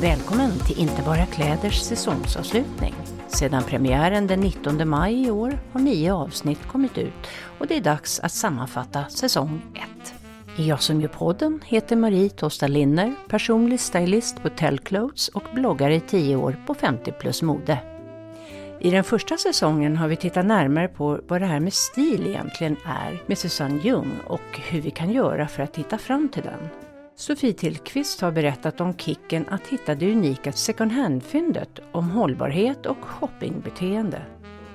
Välkommen till Inte bara kläders säsongsavslutning. Sedan premiären den 19 maj i år har nio avsnitt kommit ut och det är dags att sammanfatta säsong 1. Jag som gör podden heter Marie Tosta Linner, personlig stylist på Tellclothes och bloggare i 10 år på 50 plus mode. I den första säsongen har vi tittat närmare på vad det här med stil egentligen är med Susanne Ljung och hur vi kan göra för att hitta fram till den. Sofie Tillqvist har berättat om kicken att hitta det unika second hand-fyndet om hållbarhet och shoppingbeteende.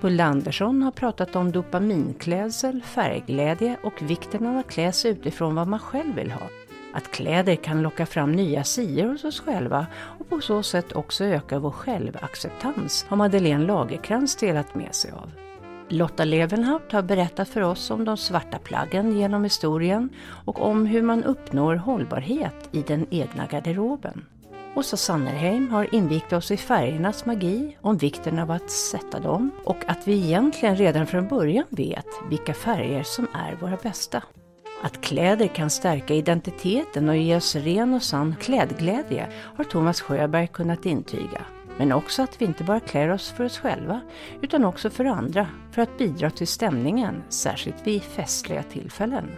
Ulla Andersson har pratat om dopaminklädsel, färgglädje och vikten av att klä sig utifrån vad man själv vill ha. Att kläder kan locka fram nya sidor hos oss själva och på så sätt också öka vår självacceptans har Madeleine Lagerkrans delat med sig av. Lotta Levenhaupt har berättat för oss om de svarta plaggen genom historien och om hur man uppnår hållbarhet i den egna garderoben. Åsa Sannerheim har invigt oss i färgernas magi, om vikten av att sätta dem och att vi egentligen redan från början vet vilka färger som är våra bästa. Att kläder kan stärka identiteten och ge oss ren och sann klädglädje har Thomas Sjöberg kunnat intyga. Men också att vi inte bara klär oss för oss själva, utan också för andra, för att bidra till stämningen, särskilt vid festliga tillfällen.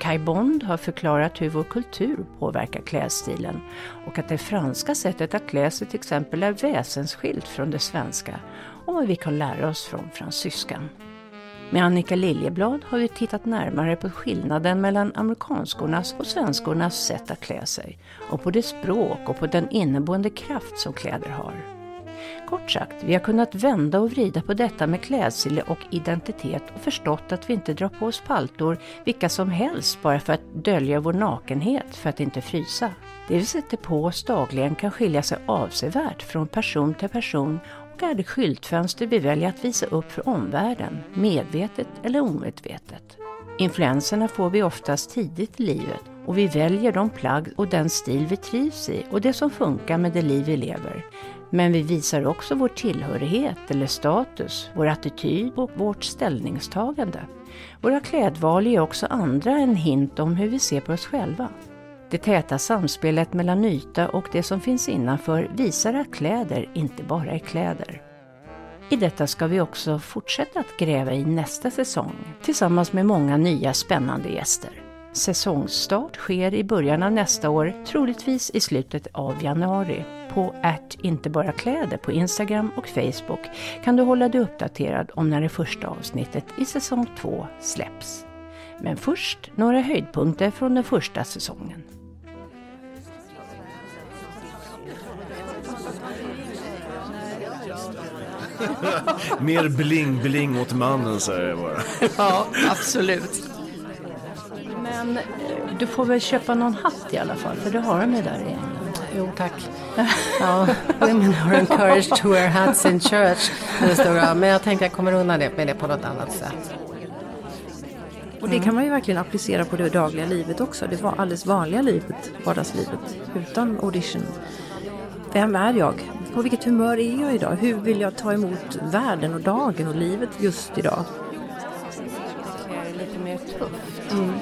Kai Bond har förklarat hur vår kultur påverkar klädstilen och att det franska sättet att klä sig till exempel är väsensskilt från det svenska och vad vi kan lära oss från fransyskan. Med Annika Liljeblad har vi tittat närmare på skillnaden mellan amerikanskornas och svenskornas sätt att klä sig och på det språk och på den inneboende kraft som kläder har. Kort sagt, vi har kunnat vända och vrida på detta med klädsel och identitet och förstått att vi inte drar på oss paltor vilka som helst bara för att dölja vår nakenhet för att inte frysa. Det vi sätter på oss dagligen kan skilja sig avsevärt från person till person och det skyltfönster vi väljer att visa upp för omvärlden, medvetet eller omedvetet. Influenserna får vi oftast tidigt i livet och vi väljer de plagg och den stil vi trivs i och det som funkar med det liv vi lever. Men vi visar också vår tillhörighet eller status, vår attityd och vårt ställningstagande. Våra klädval ger också andra en hint om hur vi ser på oss själva. Det täta samspelet mellan yta och det som finns innanför visar att kläder inte bara är kläder. I detta ska vi också fortsätta att gräva i nästa säsong tillsammans med många nya spännande gäster. Säsongsstart sker i början av nästa år, troligtvis i slutet av januari. På att inte bara kläder på Instagram och Facebook kan du hålla dig uppdaterad om när det första avsnittet i säsong 2 släpps. Men först några höjdpunkter från den första säsongen. Mer bling-bling åt mannen säger jag bara. Ja, absolut. Men eh, du får väl köpa någon hatt i alla fall, för du har de ju där i England. Jo, tack. Ja, women are encouraged to wear hats in church. Men jag tänkte jag kommer undan det med det på något annat sätt. Och det kan man ju verkligen applicera på det dagliga livet också. Det var alldeles vanliga livet, vardagslivet, utan audition. Vem är jag? På vilket humör är jag idag? Hur vill jag ta emot världen och dagen och livet just idag? Det är lite mer tufft. Mm.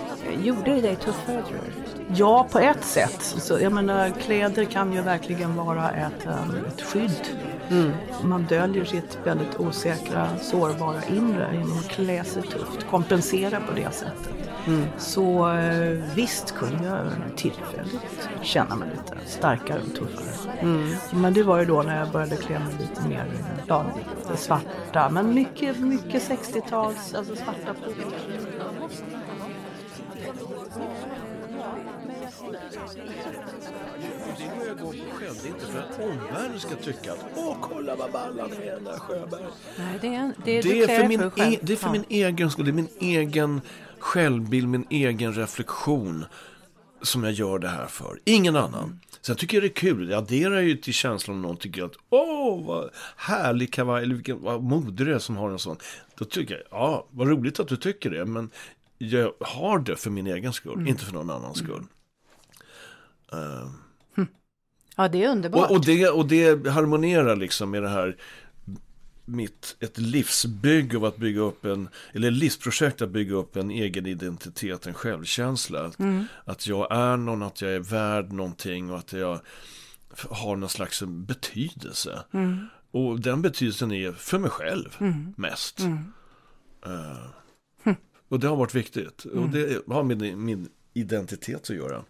Gjorde det dig tuffare tror du? Ja, på ett sätt. Så, jag menar, kläder kan ju verkligen vara ett, um, ett skydd. Mm. Man döljer sitt väldigt osäkra, sårbara inre genom att klä sig tufft, kompensera på det sättet. Mm. Så eh, visst kunde jag tillfälligt känna mig lite starkare och tuffare. Mm. Men det var ju då när jag började klä mig lite mer ja, svarta. Men mycket, mycket 60-tals, alltså svarta. Det går Det är inte för att omvärlden ska tycka att åh, kolla vad ball han är, den där Sjöberg. Nej, det är, det är, det är för, min, e, det är för ja. min egen skull. Det är min egen självbild, min egen reflektion som jag gör det här för. Ingen annan. Sen tycker jag det är kul. Det adderar ju till känslan om någon tycker att åh, vad härlig kavaj, eller vilken, vad modig det är som har en sån. Då tycker jag, ja, vad roligt att du tycker det, men jag har det för min egen skull, inte för någon annans skull. Eh, Ja, det är underbart. och, och, det, och det harmonerar liksom med det här mitt, ett livsbygge av att bygga upp en, eller livsprojekt att bygga upp en egen identitet, en självkänsla. Att, att jag är någon, att jag är värd någonting och att jag har någon slags betydelse. Och den betydelsen är för mig själv mest. Eh, och det har varit viktigt. Och det har med min identitet att göra.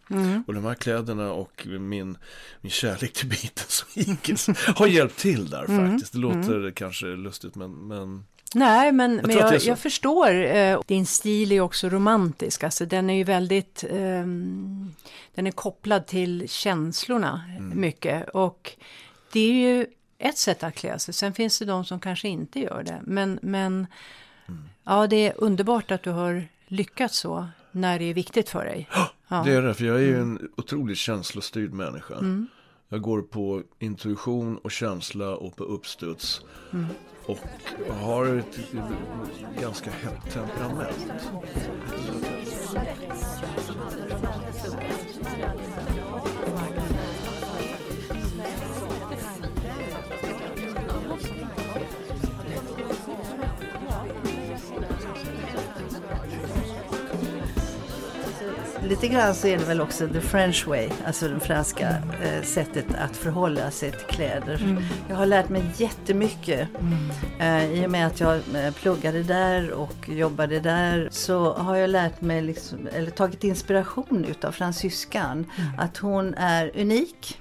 Och de här kläderna och min, min kärlek till Beatles och Eagles har hjälpt till där faktiskt. Det låter kanske lustigt men, men Nej, men, men det är jag, jag förstår. Eh, din stil är också romantisk. Alltså, den är ju väldigt... ehm, den är kopplad till känslorna Mm. mycket. Och det är ju ett sätt att klä sig. Sen finns det de som kanske inte gör det. Men, men Mm. ja, det är underbart att du har lyckats så när det är viktigt för dig. Ja. det är det. För jag är ju en otroligt känslostyrd människa. Mm. Jag går på intuition och känsla och på uppstuds. Mm. Och har ett ganska hett temperament. Lite grann så är det väl också the French way, alltså det franska eh, sättet att förhålla sig till kläder. Jag har lärt mig jättemycket. Eh, I och med att jag eh, pluggade där och jobbade där så har jag lärt mig, liksom, eller tagit inspiration utav fransyskan. Att hon är unik.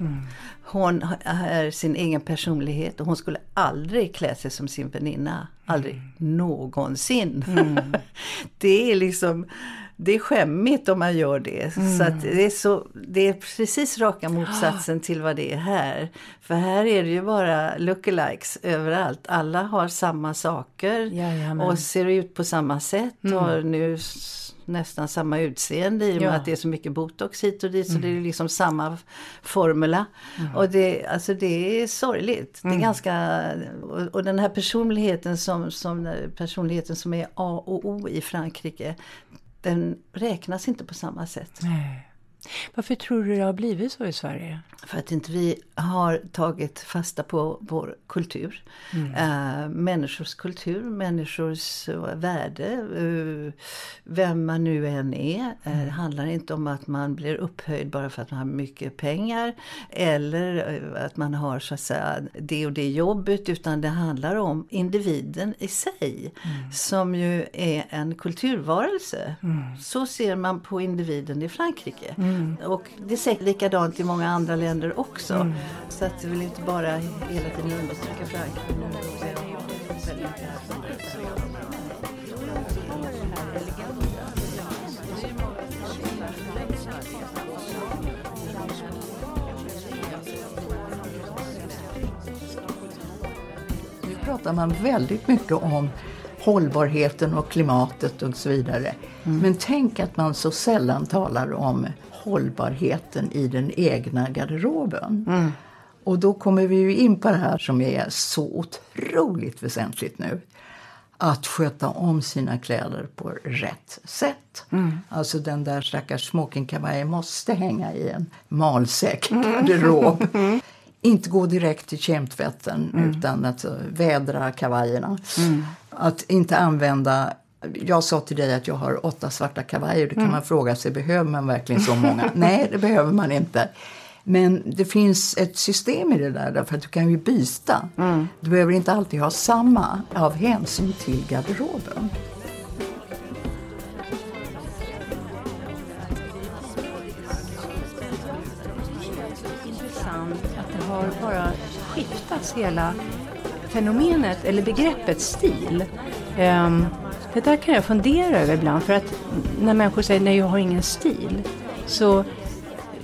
Hon ha- är sin egen personlighet och hon skulle aldrig klä sig som sin väninna. Aldrig någonsin. det är liksom det är skämmigt om man gör det. Så att det, är så, det är precis raka motsatsen till vad det är här. För här är det ju bara lookalikes överallt. Alla har samma saker Jajamän. och ser ut på samma sätt. Har nu nästan samma utseende i och med Ja. att det är så mycket botox hit och dit. Så det är liksom samma formula. Och det, alltså det är sorgligt. Det är ganska, och, och den här personligheten som, som, personligheten som är A och O i Frankrike. Den räknas inte på samma sätt. Nej. Varför tror du det har blivit så i Sverige? För att inte vi har tagit fasta på vår kultur. Eh, människors kultur, människors eh, värde. eh, vem man nu än är. Eh, det handlar inte om att man blir upphöjd bara för att man har mycket pengar. Eller att man har så att säga det och det jobbet. Utan det handlar om individen i sig. Som ju är en kulturvarelse. Så ser man på individen i Frankrike. Och det är säkert likadant i många andra länder också. Så att det vill inte bara hela tiden understryka Frankrike. Nu pratar man väldigt mycket om hållbarheten och klimatet och så vidare. Men tänk att man så sällan talar om hållbarheten i den egna garderoben. Och då kommer vi ju in på det här som är så otroligt väsentligt nu. Att sköta om sina kläder på rätt sätt. Alltså den där stackars smokingkavajen måste hänga i en malsäker garderob. Inte gå direkt till kemtvätten utan att vädra kavajerna. Att inte använda jag sa till dig att jag har åtta svarta kavajer. Då kan man fråga sig, behöver man verkligen så många? Nej, det behöver man inte. Men det finns ett system i det där, därför att du kan ju byta. Du behöver inte alltid ha samma av hänsyn till garderoben. intressant att det har bara skiftats hela fenomenet eller begreppet stil. Ehm, det där kan jag fundera över ibland för att när människor säger nej jag har ingen stil så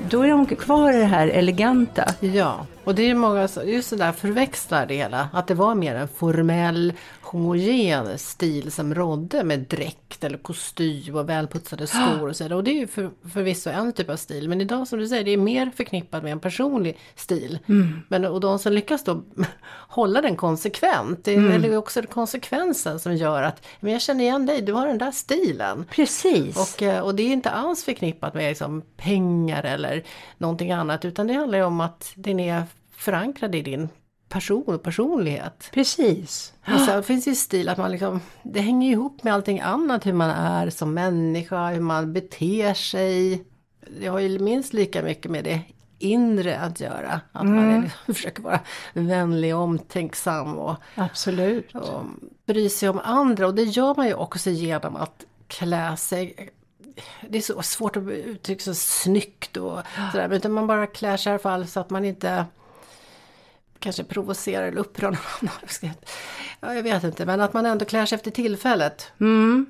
då är de kvar i det här eleganta. Ja, Och det är ju många som just det där förväxlar det hela. Att det var mer en formell, homogen stil som rådde med dräkt eller kostym och välputsade skor och så vidare. Och det är ju för, förvisso en typ av stil. Men idag som du säger, det är mer förknippat med en personlig stil. Men och de som lyckas då hålla den konsekvent, det är eller också konsekvensen som gör att men jag känner igen dig, du har den där stilen. Precis. Och, eh, och det är inte alls förknippat med liksom pengar eller någonting annat utan det handlar ju om att den är förankrad i din person och personlighet. Precis. Och sen finns ju stil att man liksom, det hänger ihop med allting annat hur man är som människa, hur man beter sig. Det har ju minst lika mycket med det inre att göra. Att man är, liksom, försöker vara vänlig och omtänksam och, Absolut. och bry sig om andra. Och det gör man ju också genom att klä sig det är så svårt att uttrycka sig snyggt och sådär. Utan man bara klär sig i alla fall så att man inte kanske provocerar eller upprör någon annan. Ja, jag vet inte, men att man ändå klär sig efter tillfället. Mm.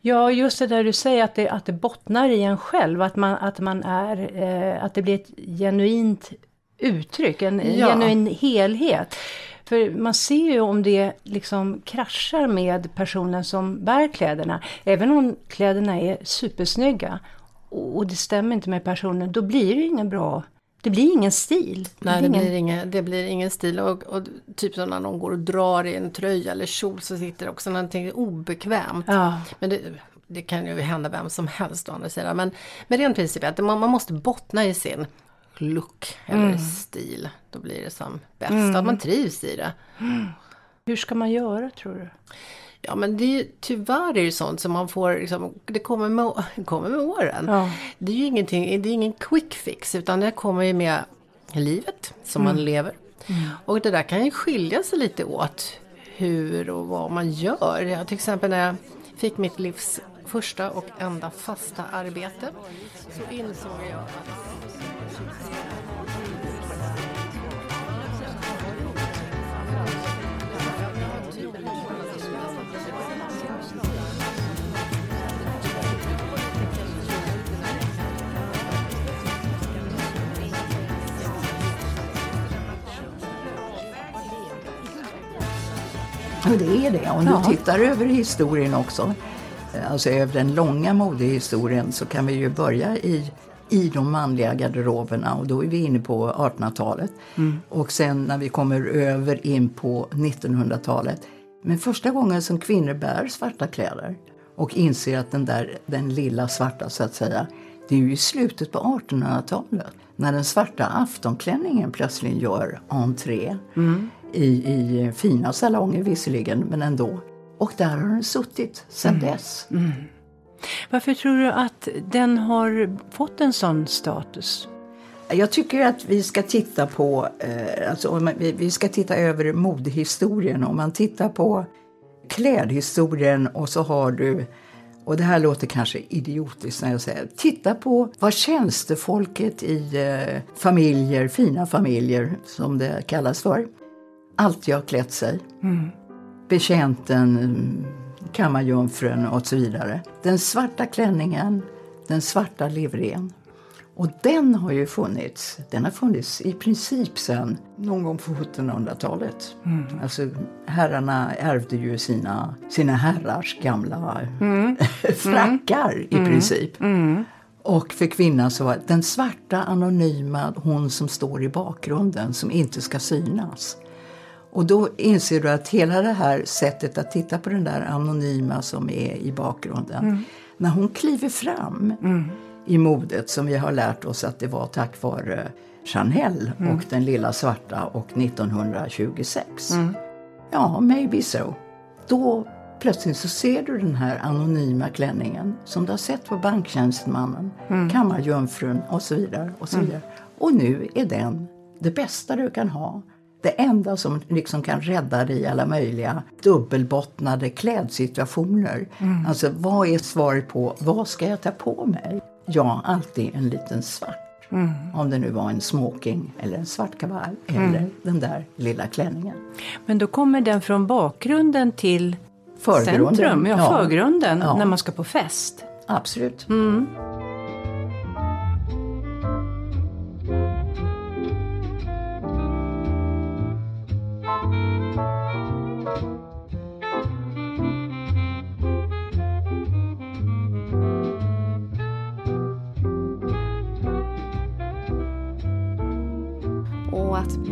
Ja, just det där du säger att det, att det bottnar i en själv. Att, man, att, man är, eh, att det blir ett genuint uttryck, en Ja. genuin helhet. För man ser ju om det liksom kraschar med personen som bär kläderna. Även om kläderna är supersnygga och det stämmer inte med personen, då blir det ingen bra, det blir ingen stil. Nej, det blir, ingen, det blir ingen stil. Och, och typ som när någon går och drar i en tröja eller kjol så sitter det också någonting obekvämt. Ja. Men det, det kan ju hända vem som helst å andra sidan. Men, men rent principiellt, man, man måste bottna i sin look eller stil. Då blir det som bäst. Att man trivs i det. Hur ska man göra tror du? Ja men det är ju, tyvärr är det sånt som man får, liksom, det kommer med, kommer med åren. Ja. Det är ju ingenting, det är ingen quick fix utan det kommer ju med livet som man lever. Och det där kan ju skilja sig lite åt hur och vad man gör. Jag, till exempel när jag fick mitt livs första och enda fasta arbete så insåg jag att Det är det. Om Ja. du tittar över historien också, alltså över den långa modehistorien, så kan vi ju börja i, i de manliga garderoberna och då är vi inne på 1800-talet. Och sen när vi kommer över in på 1900-talet. Men första gången som kvinnor bär svarta kläder och inser att den där, den lilla svarta så att säga, det är ju i slutet på 1800-talet. När den svarta aftonklänningen plötsligt gör entré i, i fina salonger visserligen, men ändå. Och där har den suttit sedan dess. Varför tror du att den har fått en sån status? Jag tycker att vi ska titta på, eh, alltså, vi ska titta över modehistorien. Om man tittar på klädhistorien och så har du, och det här låter kanske idiotiskt när jag säger titta på vad tjänstefolket i eh, familjer, fina familjer som det kallas för, alltid har klätt sig. Betjänten, mm, kammarjungfrun och så vidare. Den svarta klänningen, den svarta livrén. Och den har ju funnits, den har funnits i princip sedan någon gång på 1700-talet. Alltså herrarna ärvde ju sina, sina herrars gamla frackar i princip. Och för kvinnan så var den svarta anonyma, hon som står i bakgrunden, som inte ska synas. Och då inser du att hela det här sättet att titta på den där anonyma som är i bakgrunden. När hon kliver fram i modet som vi har lärt oss att det var tack vare Chanel och den lilla svarta och 1926. Ja, maybe so. Då plötsligt så ser du den här anonyma klänningen som du har sett på banktjänstemannen, kammarjungfrun och så vidare. Och, så vidare. och nu är den det bästa du kan ha. Det enda som liksom kan rädda dig i alla möjliga dubbelbottnade klädsituationer. Alltså vad är svaret på vad ska jag ta på mig? Ja, alltid en liten svart. Om det nu var en smoking eller en svart kavaj eller den där lilla klänningen. Men då kommer den från bakgrunden till Förgrunden. centrum, ja, Ja. förgrunden, Ja. när man ska på fest. Absolut. Och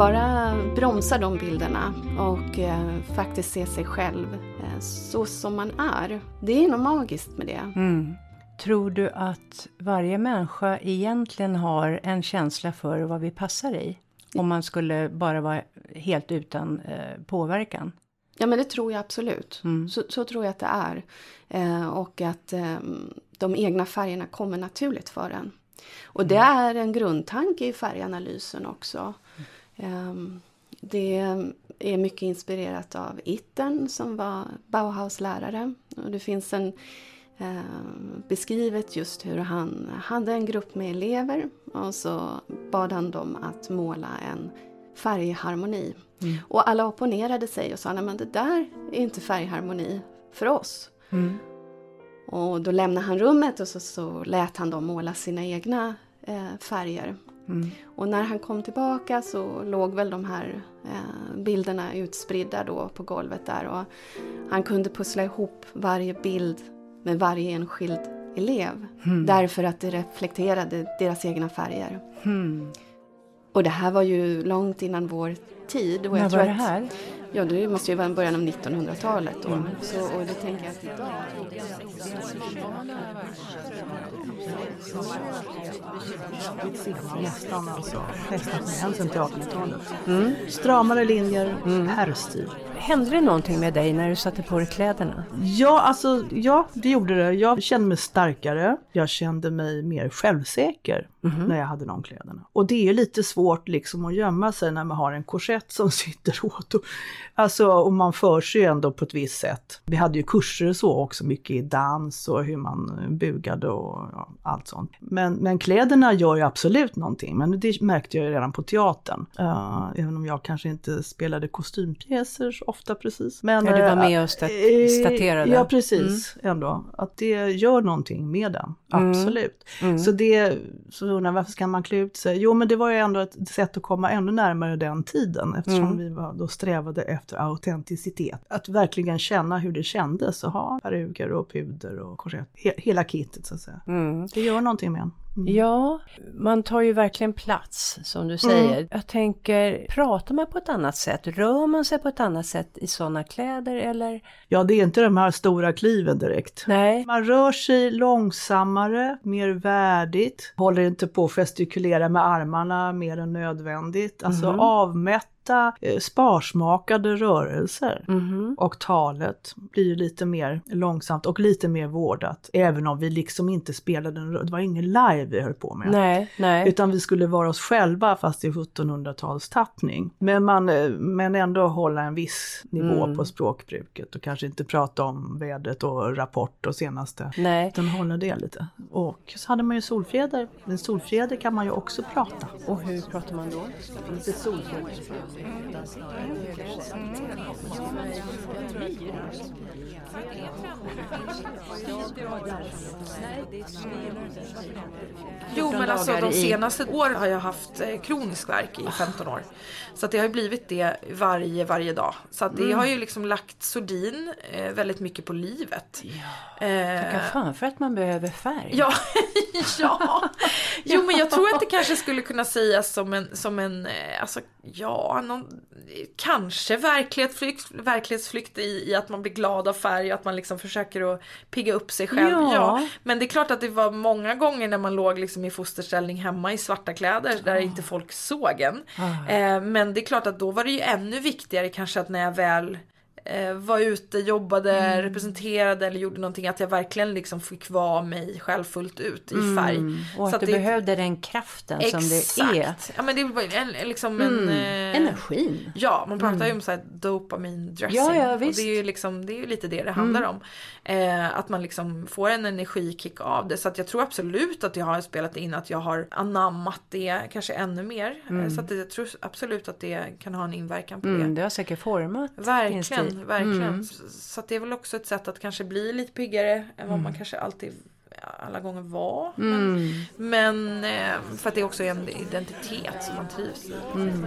bara bromsa de bilderna och eh, faktiskt se sig själv eh, så som man är. Det är något magiskt med det. Mm. Tror du att varje människa egentligen har en känsla för vad vi passar i? Om man skulle bara vara helt utan eh, påverkan? Ja men det tror jag absolut. Mm. Så, så tror jag att det är. Eh, och att eh, de egna färgerna kommer naturligt för en. Och det är en grundtanke i färganalysen också. Eh, det är mycket inspirerat av Itten som var Bauhaus-lärare. Och det finns en eh, beskrivet just hur han hade en grupp med elever och så bad han dem att måla en färgharmoni. Och alla opponerade sig och sa, nej men det där är inte färgharmoni för oss. Och då lämnade han rummet och så, så lät han dem måla sina egna eh, färger. Och när han kom tillbaka så låg väl de här eh, bilderna utspridda då på golvet där och han kunde pussla ihop varje bild med varje enskild elev. Därför att det reflekterade deras egna färger. Och det här var ju långt innan vår tid. Och När var det att- här? Ja, det måste ju vara början av 1900-talet då. Så, och det tänker jag att idag... Nästan alltså. Nästan helst till 1800-talet. Stramare linjer, herrstil. Hände det någonting med dig när du satte på dig kläderna? Ja, alltså ja, det gjorde det. Jag kände mig starkare. Jag kände mig mer självsäker när jag hade de kläderna. Och det är lite svårt liksom att gömma sig när man har en korsett som sitter åt. Och, alltså, och man för sig ändå på ett visst sätt. Vi hade ju kurser och så också, mycket i dans och hur man bugade och ja, allt sånt. Men, men kläderna gör ju absolut någonting. Men det märkte jag ju redan på teatern. Uh, även om jag kanske inte spelade kostympjäser så ofta precis. Men, Ja, du var eh, med och stat- eh, staterade. Ja, precis. Ändå. Att det gör någonting med den. Mm. Absolut. Så det, så undrar varför ska man klä ut sig? Jo, men det var ju ändå ett sätt att komma ännu närmare den tiden eftersom Mm. vi var, då strävade efter autenticitet. Att verkligen känna hur det kändes att ha peruker och puder och korsett. He, hela kittet så att säga. Mm. Det gör någonting med en. Mm. Ja, man tar ju verkligen plats som du säger. Jag tänker, pratar man på ett annat sätt? Rör man sig på ett annat sätt i sådana kläder eller? Ja, det är inte de här stora kliven direkt. Nej. Man rör sig långsammare, mer värdigt, håller inte på att gestikulera med armarna mer än nödvändigt. Alltså avmätta, eh, sparsmakade rörelser. Och talet blir lite mer långsamt och lite mer vårdat. Även om vi liksom inte spelade, en, det var ingen live vi höll på med. Nej, nej. Utan vi skulle vara oss själva fast i 1700-talstappning. Men, man, eh, men ändå hålla en viss nivå Mm. på språkbruket och kanske inte prata om vädret och Rapport och senaste. Nej. Utan hålla det lite. Och så hade man ju solfjäder. Men solfjäder kan man ju också prata. Och hur pratar man då? Inte solfjäder. Jo men alltså de senaste åren har jag haft eh, kronisk värk i 15 år. Så att det har ju blivit det varje, varje dag. Så att det har ju liksom lagt sordin eh, väldigt mycket på livet. Eh, Tacka fan för att man behöver färg. Ja, ja. Jo men jag tror att det kanske skulle kunna sägas som en, som en eh, alltså ja, någon, kanske verklighetsflykt, verklighetsflykt i, i att man blir glad av färg och att man liksom försöker att pigga upp sig själv. Ja. Men det är klart att det var många gånger när man låg liksom i fosterställning hemma i svarta kläder där inte folk såg en. Eh, men det är klart att då var det ju ännu viktigare kanske att när jag väl var ute, jobbade, representerade eller gjorde någonting att jag verkligen liksom fick vara mig själv fullt ut i färg. Och att Så du det- behövde den kraften som det är. Ja men det var en, liksom en... eh, Energin. Ja, man pratar ju om så här dopamin dressing. Ja, ja, och visst. det är ju liksom, det är ju lite det det handlar om. Eh, att man liksom får en energikick av det. Så att jag tror absolut att jag har spelat in att jag har anammat det kanske ännu mer. Eh, Så att jag tror absolut att det kan ha en inverkan på det. Mm, det har säkert format din Verkligen, stil. verkligen. Så- Så att det är väl också ett sätt att kanske bli lite piggare än vad man kanske alltid alla gånger vara. Mm. Men, men eh, för att det också är en identitet som man trivs i. Mm.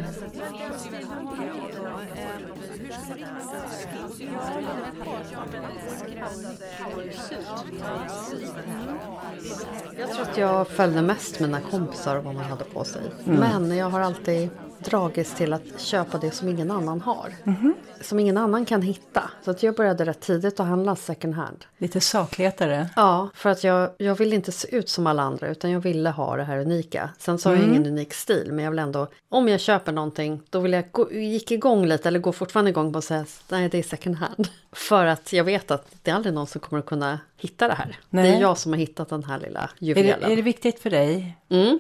Jag tror att jag följde mest mina kompisar och vad man hade på sig. Mm. Men jag har alltid dragits till att köpa det som ingen annan har. Mhm. Som ingen annan kan hitta. Så att jag började rätt tidigt att handla second hand. Lite saklighetare. Ja, för att jag, jag ville inte se ut som alla andra utan jag ville ha det här unika. Sen så har jag Mm. ingen unik stil men jag vill ändå, om jag köper någonting då vill jag gå, gick igång lite eller går fortfarande igång på att säga nej det är second hand. För att jag vet att det är aldrig någon som kommer att kunna hitta det här. Det Nej. är jag som har hittat den här lilla Är juvelen. det, är det viktigt för dig? Mm.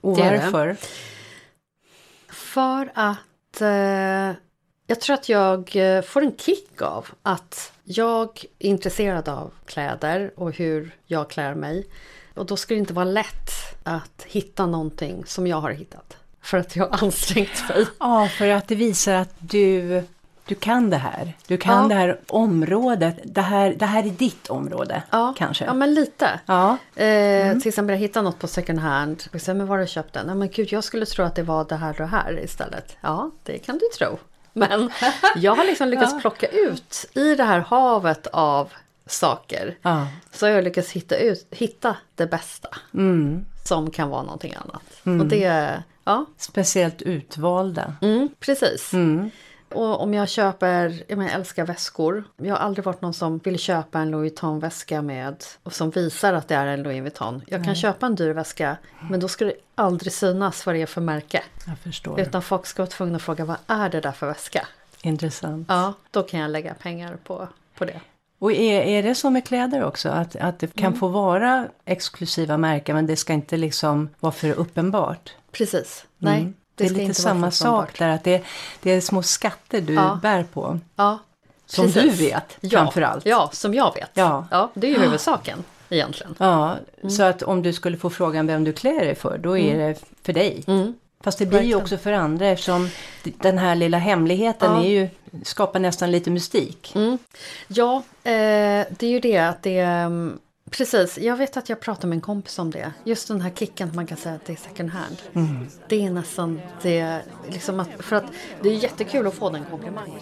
Och Det är det. För att eh, jag tror att jag eh, får en kick av att jag är intresserad av kläder och hur jag klär mig. Och då ska det inte vara lätt att hitta någonting som jag har hittat. För att jag har ansträngt mig. Ja, för att det visar att du, du kan det här. Du kan Ja. det här området. Det här, det här är ditt område, Ja, kanske. Ja, men lite. Ja. Eh, Till exempel jag hittade något på second hand. Och sen, men var har du köpt den? Nej men gud, jag skulle tro att det var det här och det här istället. Ja, det kan du tro. Men jag har liksom lyckats Ja. plocka ut i det här havet av saker. Ja. Så har jag lyckats hitta, ut, hitta det bästa. Mm. Som kan vara någonting annat. Mm. Och det, ja. Speciellt utvalda. Mm, precis. Mm. Och om jag köper, jag, menar, jag älskar väskor. Jag har aldrig varit någon som vill köpa en Louis Vuitton-väska med och som visar att det är en Louis Vuitton. Jag kan Nej. köpa en dyr väska men då ska det aldrig synas vad det är för märke. Jag förstår. Utan folk ska vara tvungna att fråga vad är det där för väska? Intressant. Ja, då kan jag lägga pengar på, på det. Och är, är det så med kläder också? Att, att det kan Mm. få vara exklusiva märken men det ska inte liksom vara för uppenbart? Precis, nej. Mm. Det, Det, är lite samma sak där, att det, det är små skatter du Ja. bär på. Ja, Som precis. du vet, ja, framförallt. Ja, som jag vet. Ja. ja det är ju huvudsaken egentligen. Ja, Mm. så att om du skulle få frågan vem du klär dig för, då är Mm. det för dig. Mm. Fast det blir ju också för andra eftersom den här lilla hemligheten Ja. är ju, skapar nästan lite mystik. Mm. Ja, eh, det är ju det att det mm, Precis, jag vet att jag pratade med en kompis om det. Just den här kicken att man kan säga att det är second hand. Mm. Det är nästan det, liksom att, för att det är jättekul att få den komplimangen.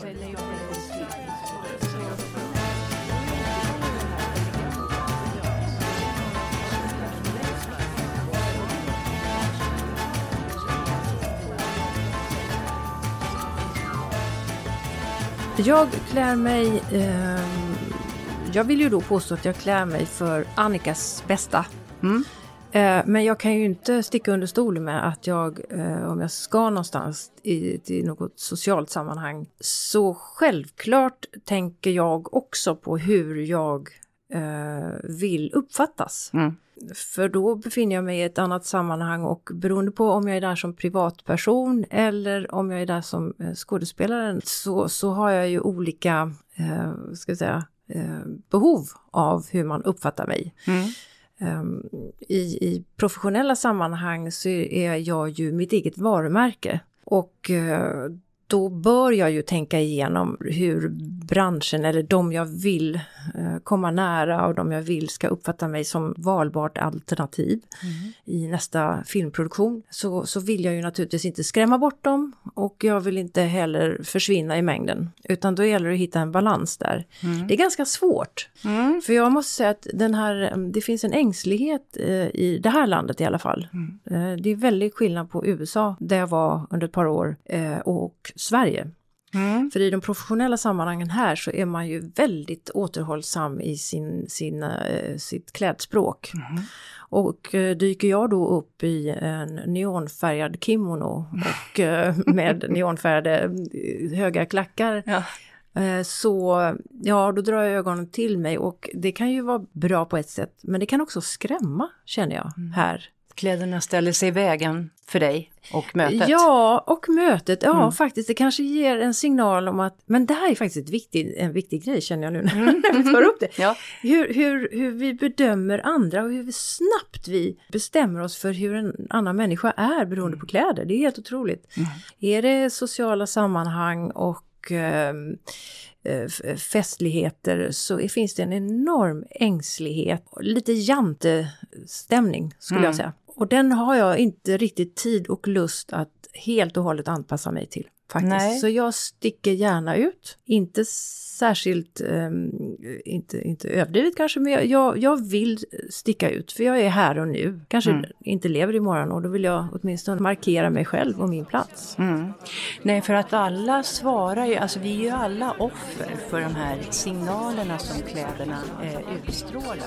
Jag klär mig... ehm, jag vill ju då påstå att jag klär mig för Annikas bästa. Eh, men jag kan ju inte sticka under stolen med att jag, eh, om jag ska någonstans i, till något socialt sammanhang, så självklart tänker jag också på hur jag eh, vill uppfattas. För då befinner jag mig i ett annat sammanhang och beroende på om jag är där som privatperson eller om jag är där som skådespelare så, så har jag ju olika eh, ska jag säga, behov av hur man uppfattar mig. Ehm, I, I professionella sammanhang så är jag ju mitt eget varumärke och eh, då bör jag ju tänka igenom hur branschen eller de jag vill eh, komma nära och de jag vill ska uppfatta mig som valbart alternativ i nästa filmproduktion. Så, så vill jag ju naturligtvis inte skrämma bort dem och jag vill inte heller försvinna i mängden. Utan då gäller det att hitta en balans där. Mm. Det är ganska svårt. För jag måste säga att den här, det finns en ängslighet eh, i det här landet i alla fall. Eh, det är väldigt skillnad på USA, där jag var under ett par år, eh, och Sverige. För i de professionella sammanhangen här så är man ju väldigt återhållsam i sin, sin, eh, sitt klädspråk. Och eh, dyker jag då upp i en neonfärgad kimono och eh, med neonfärgade höga klackar eh, så ja, då drar jag ögonen till mig och det kan ju vara bra på ett sätt men det kan också skrämma känner jag här. Kläderna ställer sig i vägen för dig och mötet. Ja, och mötet. Ja, Mm. faktiskt. Det kanske ger en signal om att, men det här är faktiskt ett viktig, en viktig grej känner jag nu när vi tar upp det. Ja. Hur, hur, hur vi bedömer andra och hur snabbt vi bestämmer oss för hur en annan människa är beroende på kläder. Det är helt otroligt. Är det sociala sammanhang och och eh, festligheter så finns det en enorm ängslighet, lite jantestämning skulle mm. jag säga. Och den har jag inte riktigt tid och lust att helt och hållet anpassa mig till. Faktiskt. Nej. Så jag sticker gärna ut. Inte särskilt, um, inte, inte överdrivet kanske, men jag, jag vill sticka ut för jag är här och nu. Kanske mm. inte lever imorgon och då vill jag åtminstone markera mig själv och min plats. Mm. Nej, för att alla svarar ju, alltså vi är ju alla offer för de här signalerna som kläderna eh, utstrålar.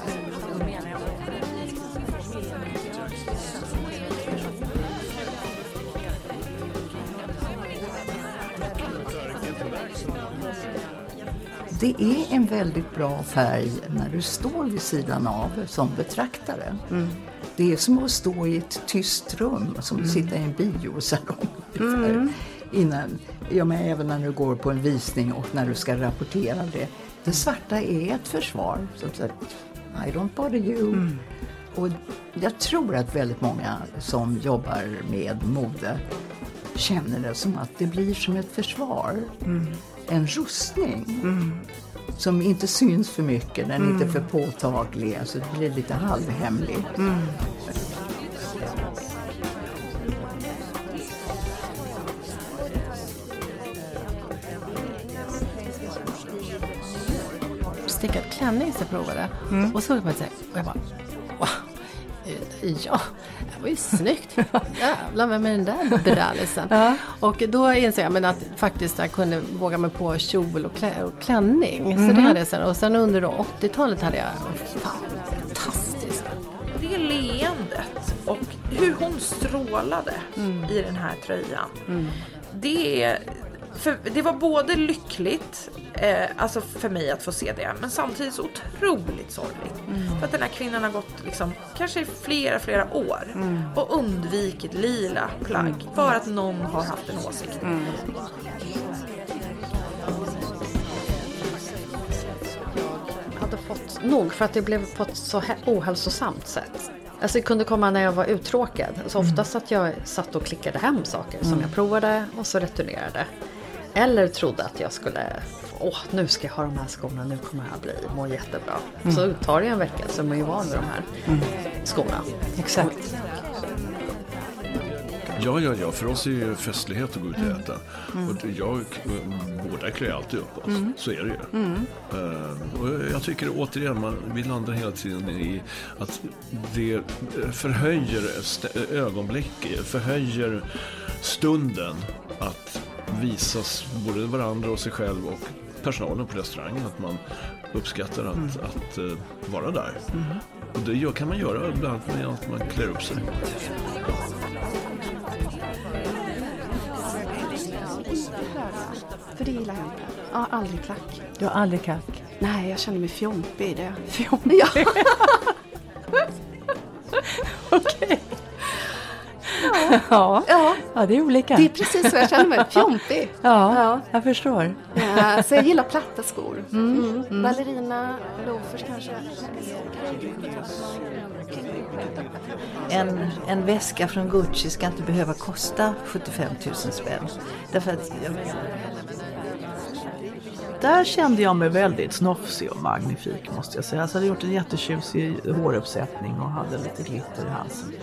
Det är en väldigt bra färg när du står vid sidan av som betraktare. Mm. Det är som att stå i ett tyst rum, som att mm. sitta i en biosalong. Mm. Innan, ja, men även när du går på en visning och när du ska rapportera det. Det svarta är ett försvar. Som sagt, I don't bother you. Mm. Och jag tror att väldigt många som jobbar med mode känner det som att det blir som ett försvar. Mm en rustning. Mm. Som inte syns för mycket, den är inte för påtaglig, alltså det blir lite halvhemlig. Mm. Stickad klänning så jag provade. Mm. Och så såg man sig och jag bara wow, ja, det var ju snyggt. Jävlar, vem är den där brallisen? ja. Och då insåg jag men att faktiskt jag kunde våga mig på kjol och, klä, och klänning. Mm. Så det mhm. hade jag sen. Och sen under 80-talet hade jag, fan, fantastiskt. Det leendet och hur hon strålade mm. i den här tröjan. Mm. Det för det var både lyckligt, eh, alltså för mig att få se det, men samtidigt så otroligt sorgligt. Mm. För att den här kvinnan har gått liksom, kanske i flera, flera år mm. och undvikit lila plagg mm. för att någon har haft en åsikt. Mm. Jag hade fått nog för att det blev på ett så ohälsosamt sätt. Alltså det kunde komma när jag var uttråkad. Så alltså oftast att jag satt och klickade hem saker som mm. jag provade och så returnerade. Eller trodde att jag skulle, åh nu ska jag ha de här skorna, nu kommer jag bli, må jättebra. Mm. Så tar det en vecka så är man ju van vid de här mm. skorna. Exakt. Ja, ja, ja. För oss är ju festlighet att gå ut och mm. äta. Mm. Och jag, båda klär alltid upp oss. Mm. Så är det ju. Mm. Uh, och jag tycker återigen, man, vi landar hela tiden i att det förhöjer ögonblick, förhöjer stunden att visas både varandra och sig själv och personalen på restaurangen att man uppskattar att, mm. att uh, vara där. Mm. Och det kan man göra bland annat med att man klär upp sig. För det gillar jag inte. Jag har aldrig klack. Du har aldrig klack? Nej, jag känner mig fjompig i det. Fjompig? Ja. Ja. Ja. ja, det är olika. Det är precis så jag känner mig, fjompig. Ja, ja, jag förstår. Ja, så jag gillar platta skor. Mm. Mm. Mm. Ballerina, loafers kanske. En, en väska från Gucci ska inte behöva kosta 75 000 spänn. Därför att. Där kände jag mig väldigt snofsig och magnifik måste jag säga. Alltså, jag hade gjort en jättetjusig håruppsättning och hade lite glitter i halsen.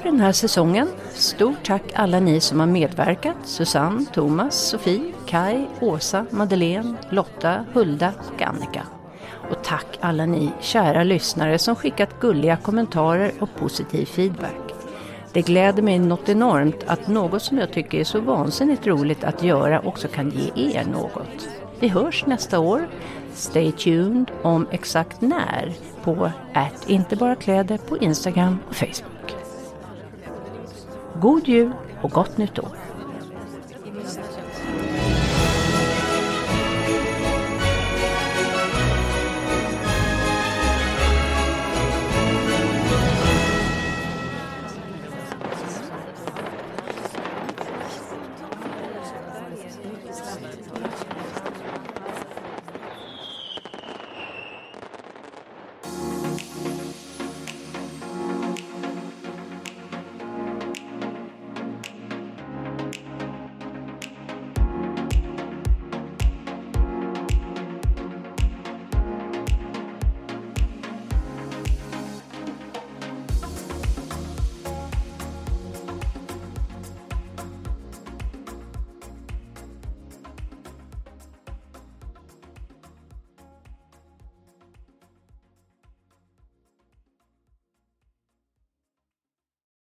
För den här säsongen. Stort tack alla ni som har medverkat. Susanne, Thomas, Sofie, Kai, Åsa, Madeleine, Lotta, Hulda och Annika. Och tack alla ni kära lyssnare som skickat gulliga kommentarer och positiv feedback. Det gläder mig något enormt att något som jag tycker är så vansinnigt roligt att göra också kan ge er något. Vi hörs nästa år. Stay tuned om exakt när på att inte bara kläder på Instagram och Facebook. God jul och gott nytt år!